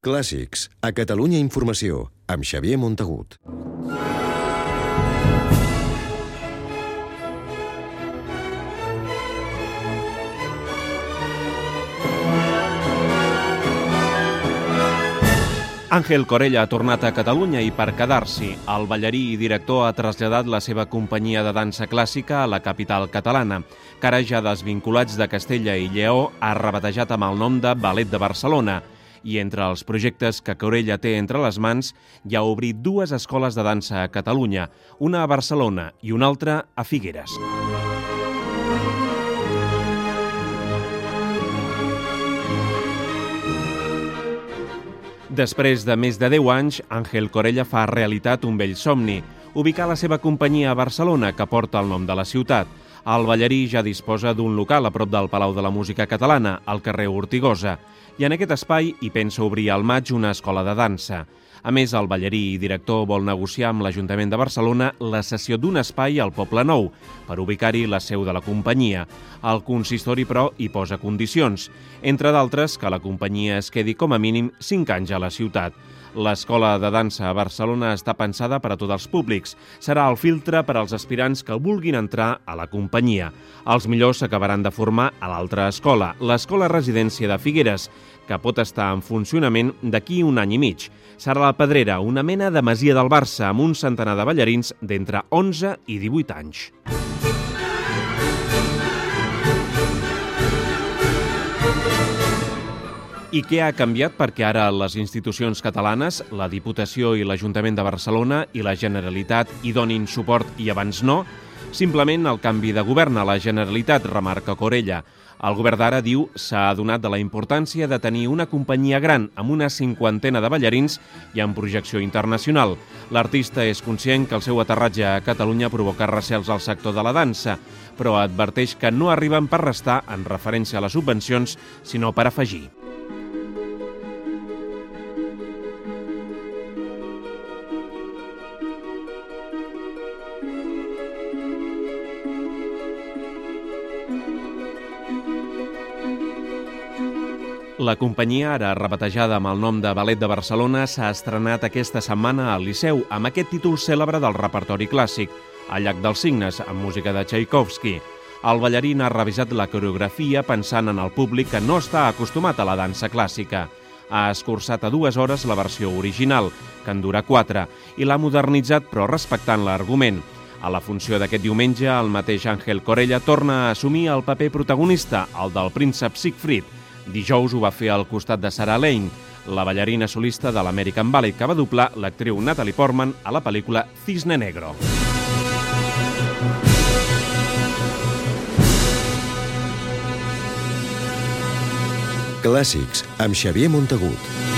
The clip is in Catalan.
Clàssics, a Catalunya Informació, amb Xavier Montagut. Àngel Corella ha tornat a Catalunya i per quedar-s'hi, el ballarí i director ha traslladat la seva companyia de dansa clàssica a la capital catalana, que ara ja desvinculats de Castella i Lleó ha rebatejat amb el nom de Ballet de Barcelona, i entre els projectes que Corella té entre les mans hi ha obrit dues escoles de dansa a Catalunya, una a Barcelona i una altra a Figueres. Després de més de 10 anys, Àngel Corella fa realitat un vell somni, ubicar la seva companyia a Barcelona, que porta el nom de la ciutat. El ballarí ja disposa d'un local a prop del Palau de la Música Catalana, al carrer Ortigosa, i en aquest espai hi pensa obrir al maig una escola de dansa. A més, el ballarí i director vol negociar amb l'Ajuntament de Barcelona la cessió d'un espai al Poble Nou per ubicar-hi la seu de la companyia. El consistori, però, hi posa condicions, entre d'altres que la companyia es quedi com a mínim 5 anys a la ciutat. L'escola de dansa a Barcelona està pensada per a tots els públics. Serà el filtre per als aspirants que vulguin entrar a la companyia. Els millors s'acabaran de formar a l'altra escola, l'Escola Residència de Figueres, que pot estar en funcionament d'aquí un any i mig. Serà la Pedrera, una mena de masia del Barça amb un centenar de ballarins d'entre 11 i 18 anys. I què ha canviat perquè ara les institucions catalanes, la Diputació i l'Ajuntament de Barcelona i la Generalitat hi donin suport i abans no? Simplement el canvi de govern a la Generalitat, remarca Corella. El govern d'ara diu s'ha adonat de la importància de tenir una companyia gran amb una cinquantena de ballarins i amb projecció internacional. L'artista és conscient que el seu aterratge a Catalunya provoca recels al sector de la dansa, però adverteix que no arriben per restar en referència a les subvencions, sinó per afegir. La companyia, ara rebatejada amb el nom de Ballet de Barcelona, s'ha estrenat aquesta setmana al Liceu amb aquest títol cèlebre del repertori clàssic, al llac dels signes, amb música de Tchaikovsky. El ballarín ha revisat la coreografia pensant en el públic que no està acostumat a la dansa clàssica. Ha escurçat a dues hores la versió original, que en dura quatre, i l'ha modernitzat però respectant l'argument. A la funció d'aquest diumenge, el mateix Àngel Corella torna a assumir el paper protagonista, el del príncep Siegfried, Dijous ho va fer al costat de Sarah Lane, la ballarina solista de l'American Ballet que va doblar l'actriu Natalie Portman a la pel·lícula Cisne Negro. Clàssics, amb Xavier Montagut.